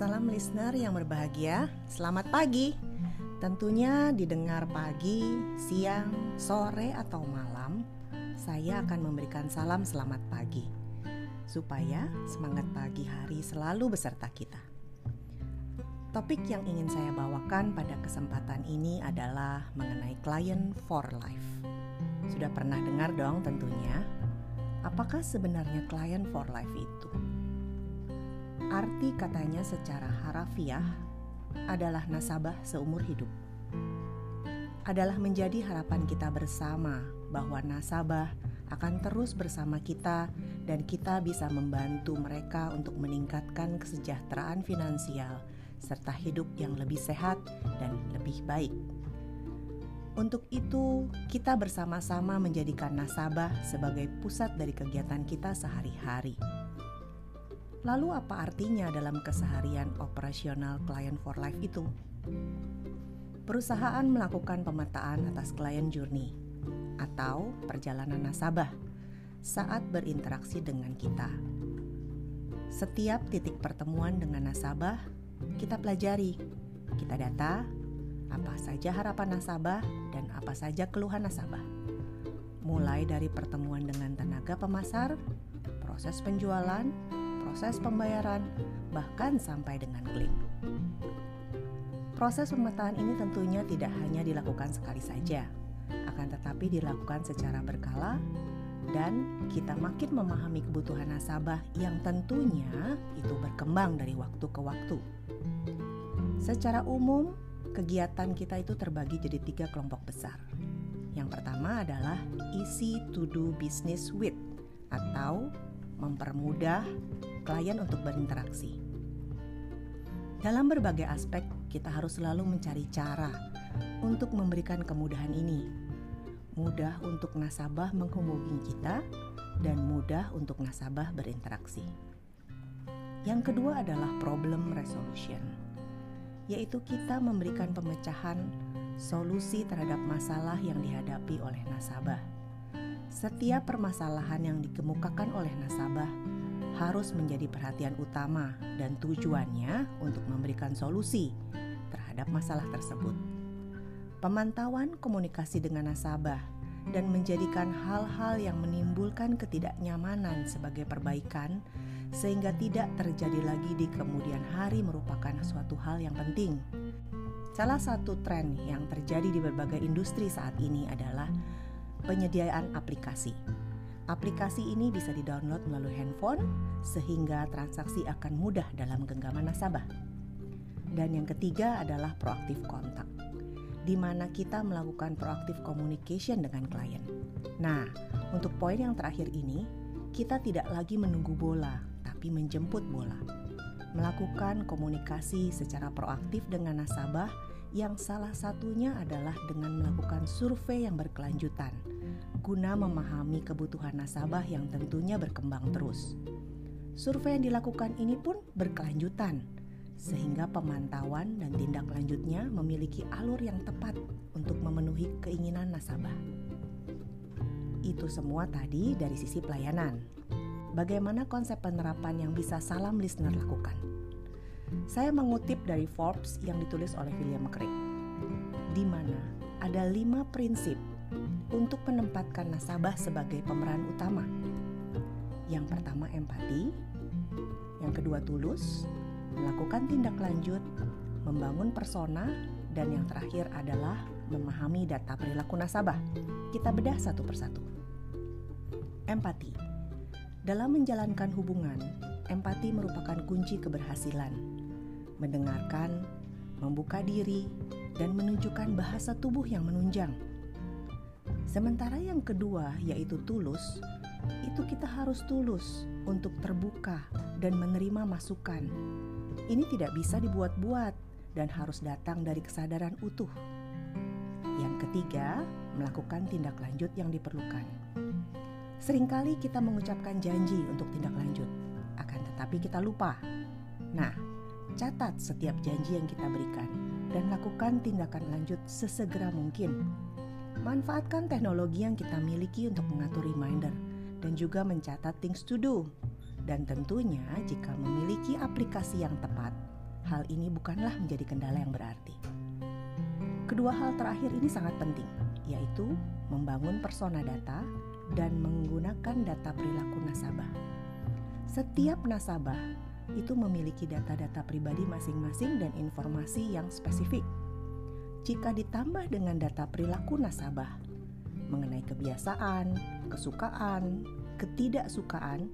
Salam listener yang berbahagia, selamat pagi. Tentunya didengar pagi, siang, sore, atau malam, saya akan memberikan salam selamat pagi. Supaya semangat pagi hari selalu beserta kita. Topik yang ingin saya bawakan pada kesempatan ini adalah mengenai client for life. Sudah pernah dengar dong tentunya. Apakah sebenarnya client for life itu? Arti katanya secara harafiah adalah nasabah seumur hidup. Adalah menjadi harapan kita bersama bahwa nasabah akan terus bersama kita dan kita bisa membantu mereka untuk meningkatkan kesejahteraan finansial serta hidup yang lebih sehat dan lebih baik. Untuk itu, kita bersama-sama menjadikan nasabah sebagai pusat dari kegiatan kita sehari-hari Lalu apa artinya dalam keseharian operasional client for life itu? Perusahaan melakukan pemetaan atas client journey atau perjalanan nasabah saat berinteraksi dengan kita. Setiap titik pertemuan dengan nasabah kita pelajari, kita data apa saja harapan nasabah dan apa saja keluhan nasabah. Mulai dari pertemuan dengan tenaga pemasar, proses penjualan, proses pembayaran, bahkan sampai dengan klaim. Proses pemetaan ini tentunya tidak hanya dilakukan sekali saja, akan tetapi dilakukan secara berkala dan kita makin memahami kebutuhan nasabah yang tentunya itu berkembang dari waktu ke waktu. Secara umum, kegiatan kita itu terbagi jadi tiga kelompok besar. Yang pertama adalah easy to do business with atau mempermudah klien untuk berinteraksi. Dalam berbagai aspek, kita harus selalu mencari cara untuk memberikan kemudahan ini. Mudah untuk nasabah menghubungi kita dan mudah untuk nasabah berinteraksi. Yang kedua adalah problem resolution, yaitu kita memberikan pemecahan solusi terhadap masalah yang dihadapi oleh nasabah. Setiap permasalahan yang dikemukakan oleh nasabah harus menjadi perhatian utama dan tujuannya untuk memberikan solusi terhadap masalah tersebut. Pemantauan komunikasi dengan nasabah dan menjadikan hal-hal yang menimbulkan ketidaknyamanan sebagai perbaikan sehingga tidak terjadi lagi di kemudian hari merupakan suatu hal yang penting. Salah satu tren yang terjadi di berbagai industri saat ini adalah penyediaan aplikasi Aplikasi ini bisa didownload melalui handphone sehingga transaksi akan mudah dalam genggaman nasabah. Dan yang ketiga adalah proaktif kontak, di mana kita melakukan proaktif communication dengan klien. Nah, untuk poin yang terakhir ini, kita tidak lagi menunggu bola, tapi menjemput bola. Melakukan komunikasi secara proaktif dengan nasabah yang salah satunya adalah dengan melakukan survei yang berkelanjutan guna memahami kebutuhan nasabah yang tentunya berkembang terus. Survei yang dilakukan ini pun berkelanjutan, sehingga pemantauan dan tindak lanjutnya memiliki alur yang tepat untuk memenuhi keinginan nasabah. Itu semua tadi dari sisi pelayanan. Bagaimana konsep penerapan yang bisa salam listener lakukan? Saya mengutip dari Forbes yang ditulis oleh William Craig, di mana ada lima prinsip untuk menempatkan nasabah sebagai pemeran utama. Yang pertama empati, yang kedua tulus, melakukan tindak lanjut, membangun persona, dan yang terakhir adalah memahami data perilaku nasabah. Kita bedah satu persatu. Empati. Dalam menjalankan hubungan, empati merupakan kunci keberhasilan. Mendengarkan, membuka diri, dan menunjukkan bahasa tubuh yang menunjang Sementara yang kedua, yaitu tulus, itu kita harus tulus untuk terbuka dan menerima masukan. Ini tidak bisa dibuat-buat dan harus datang dari kesadaran utuh. Yang ketiga, melakukan tindak lanjut yang diperlukan. Seringkali kita mengucapkan janji untuk tindak lanjut, akan tetapi kita lupa. Nah, catat setiap janji yang kita berikan dan lakukan tindakan lanjut sesegera mungkin Manfaatkan teknologi yang kita miliki untuk mengatur reminder dan juga mencatat things to do. Dan tentunya jika memiliki aplikasi yang tepat, hal ini bukanlah menjadi kendala yang berarti. Kedua hal terakhir ini sangat penting, yaitu membangun persona data dan menggunakan data perilaku nasabah. Setiap nasabah itu memiliki data-data pribadi masing-masing dan informasi yang spesifik. Jika ditambah dengan data perilaku nasabah mengenai kebiasaan, kesukaan, ketidaksukaan,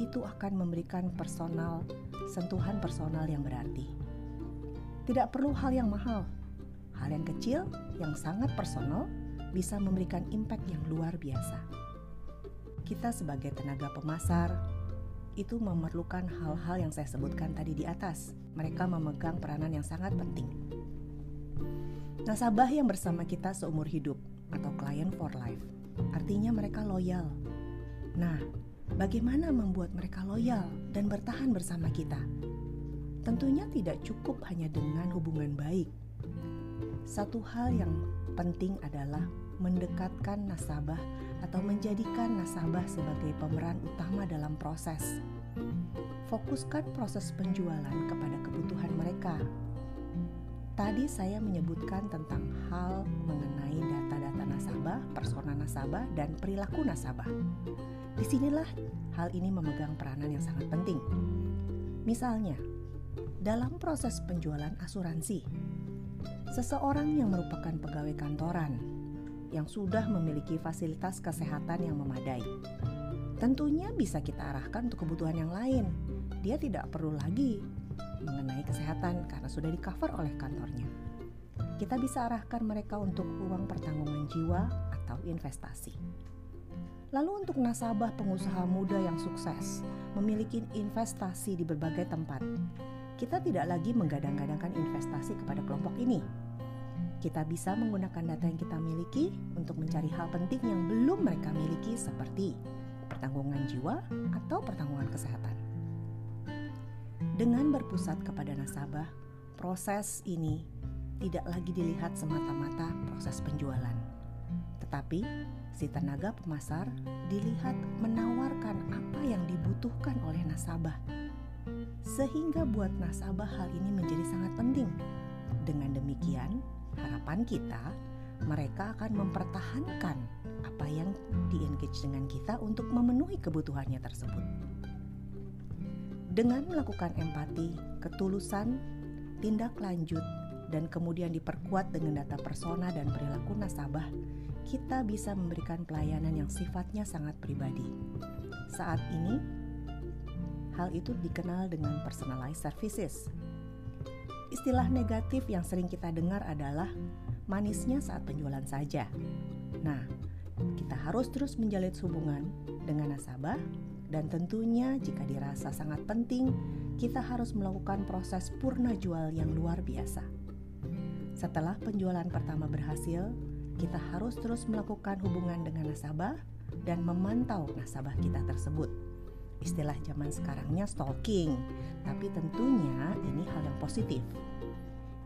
itu akan memberikan personal sentuhan personal yang berarti. Tidak perlu hal yang mahal, hal yang kecil yang sangat personal bisa memberikan impact yang luar biasa. Kita sebagai tenaga pemasar itu memerlukan hal-hal yang saya sebutkan tadi di atas. Mereka memegang peranan yang sangat penting. Nasabah yang bersama kita seumur hidup atau client for life, artinya mereka loyal. Nah, Bagaimana membuat mereka loyal dan bertahan bersama kita? Tentunya tidak cukup hanya dengan hubungan baik. Satu hal yang penting adalah mendekatkan nasabah atau menjadikan nasabah sebagai pemeran utama dalam proses. Fokuskan proses penjualan kepada kebutuhan mereka. Tadi saya menyebutkan tentang hal mengenai data-data nasabah, persona nasabah, dan perilaku nasabah. Di sinilah hal ini memegang peranan yang sangat penting. Misalnya, dalam proses penjualan asuransi, seseorang yang merupakan pegawai kantoran yang sudah memiliki fasilitas kesehatan yang memadai, tentunya bisa kita arahkan untuk kebutuhan yang lain. Dia tidak perlu lagi mengenai kesehatan karena sudah di-cover oleh kantornya. Kita bisa arahkan mereka untuk uang pertanggungan jiwa atau investasi. Lalu untuk nasabah pengusaha muda yang sukses, memiliki investasi di berbagai tempat, kita tidak lagi menggadang-gadangkan investasi kepada kelompok ini. Kita bisa menggunakan data yang kita miliki untuk mencari hal penting yang belum mereka miliki seperti pertanggungan jiwa atau pertanggungan kesehatan. Dengan berpusat kepada nasabah, proses ini tidak lagi dilihat semata-mata proses penjualan, tetapi si tenaga pemasar dilihat menawarkan apa yang dibutuhkan oleh nasabah. Sehingga buat nasabah hal ini menjadi sangat penting. Dengan demikian, harapan kita mereka akan mempertahankan apa yang di-engage dengan kita untuk memenuhi kebutuhannya tersebut. Dengan melakukan empati, ketulusan, tindak lanjut, dan kemudian diperkuat dengan data persona dan perilaku nasabah, kita bisa memberikan pelayanan yang sifatnya sangat pribadi. Saat ini, hal itu dikenal dengan personalized services. Istilah negatif yang sering kita dengar adalah manisnya saat penjualan saja. Nah, kita harus terus menjalin hubungan dengan nasabah dan tentunya jika dirasa sangat penting, kita harus melakukan proses purna jual yang luar biasa. Setelah penjualan pertama berhasil, kita harus terus melakukan hubungan dengan nasabah dan memantau nasabah kita tersebut. Istilah zaman sekarangnya stalking, tapi tentunya ini hal yang positif.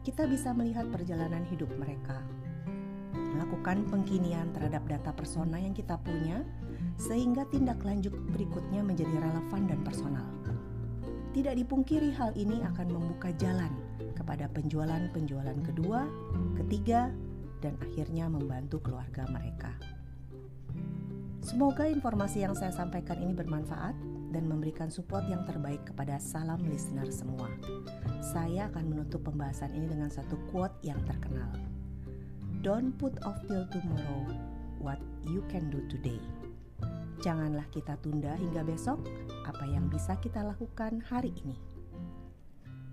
Kita bisa melihat perjalanan hidup mereka, melakukan pengkinian terhadap data persona yang kita punya, sehingga tindak lanjut berikutnya menjadi relevan dan personal. Tidak dipungkiri hal ini akan membuka jalan kepada penjualan-penjualan kedua, ketiga, dan akhirnya membantu keluarga mereka. Semoga informasi yang saya sampaikan ini bermanfaat dan memberikan support yang terbaik kepada salam listener semua. Saya akan menutup pembahasan ini dengan satu quote yang terkenal. Don't put off till tomorrow what you can do today. Janganlah kita tunda hingga besok apa yang bisa kita lakukan hari ini.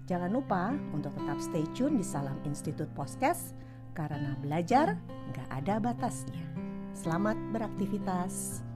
Jangan lupa untuk tetap stay tune di Salam Institut Podcast karena belajar nggak ada batasnya. Selamat beraktivitas.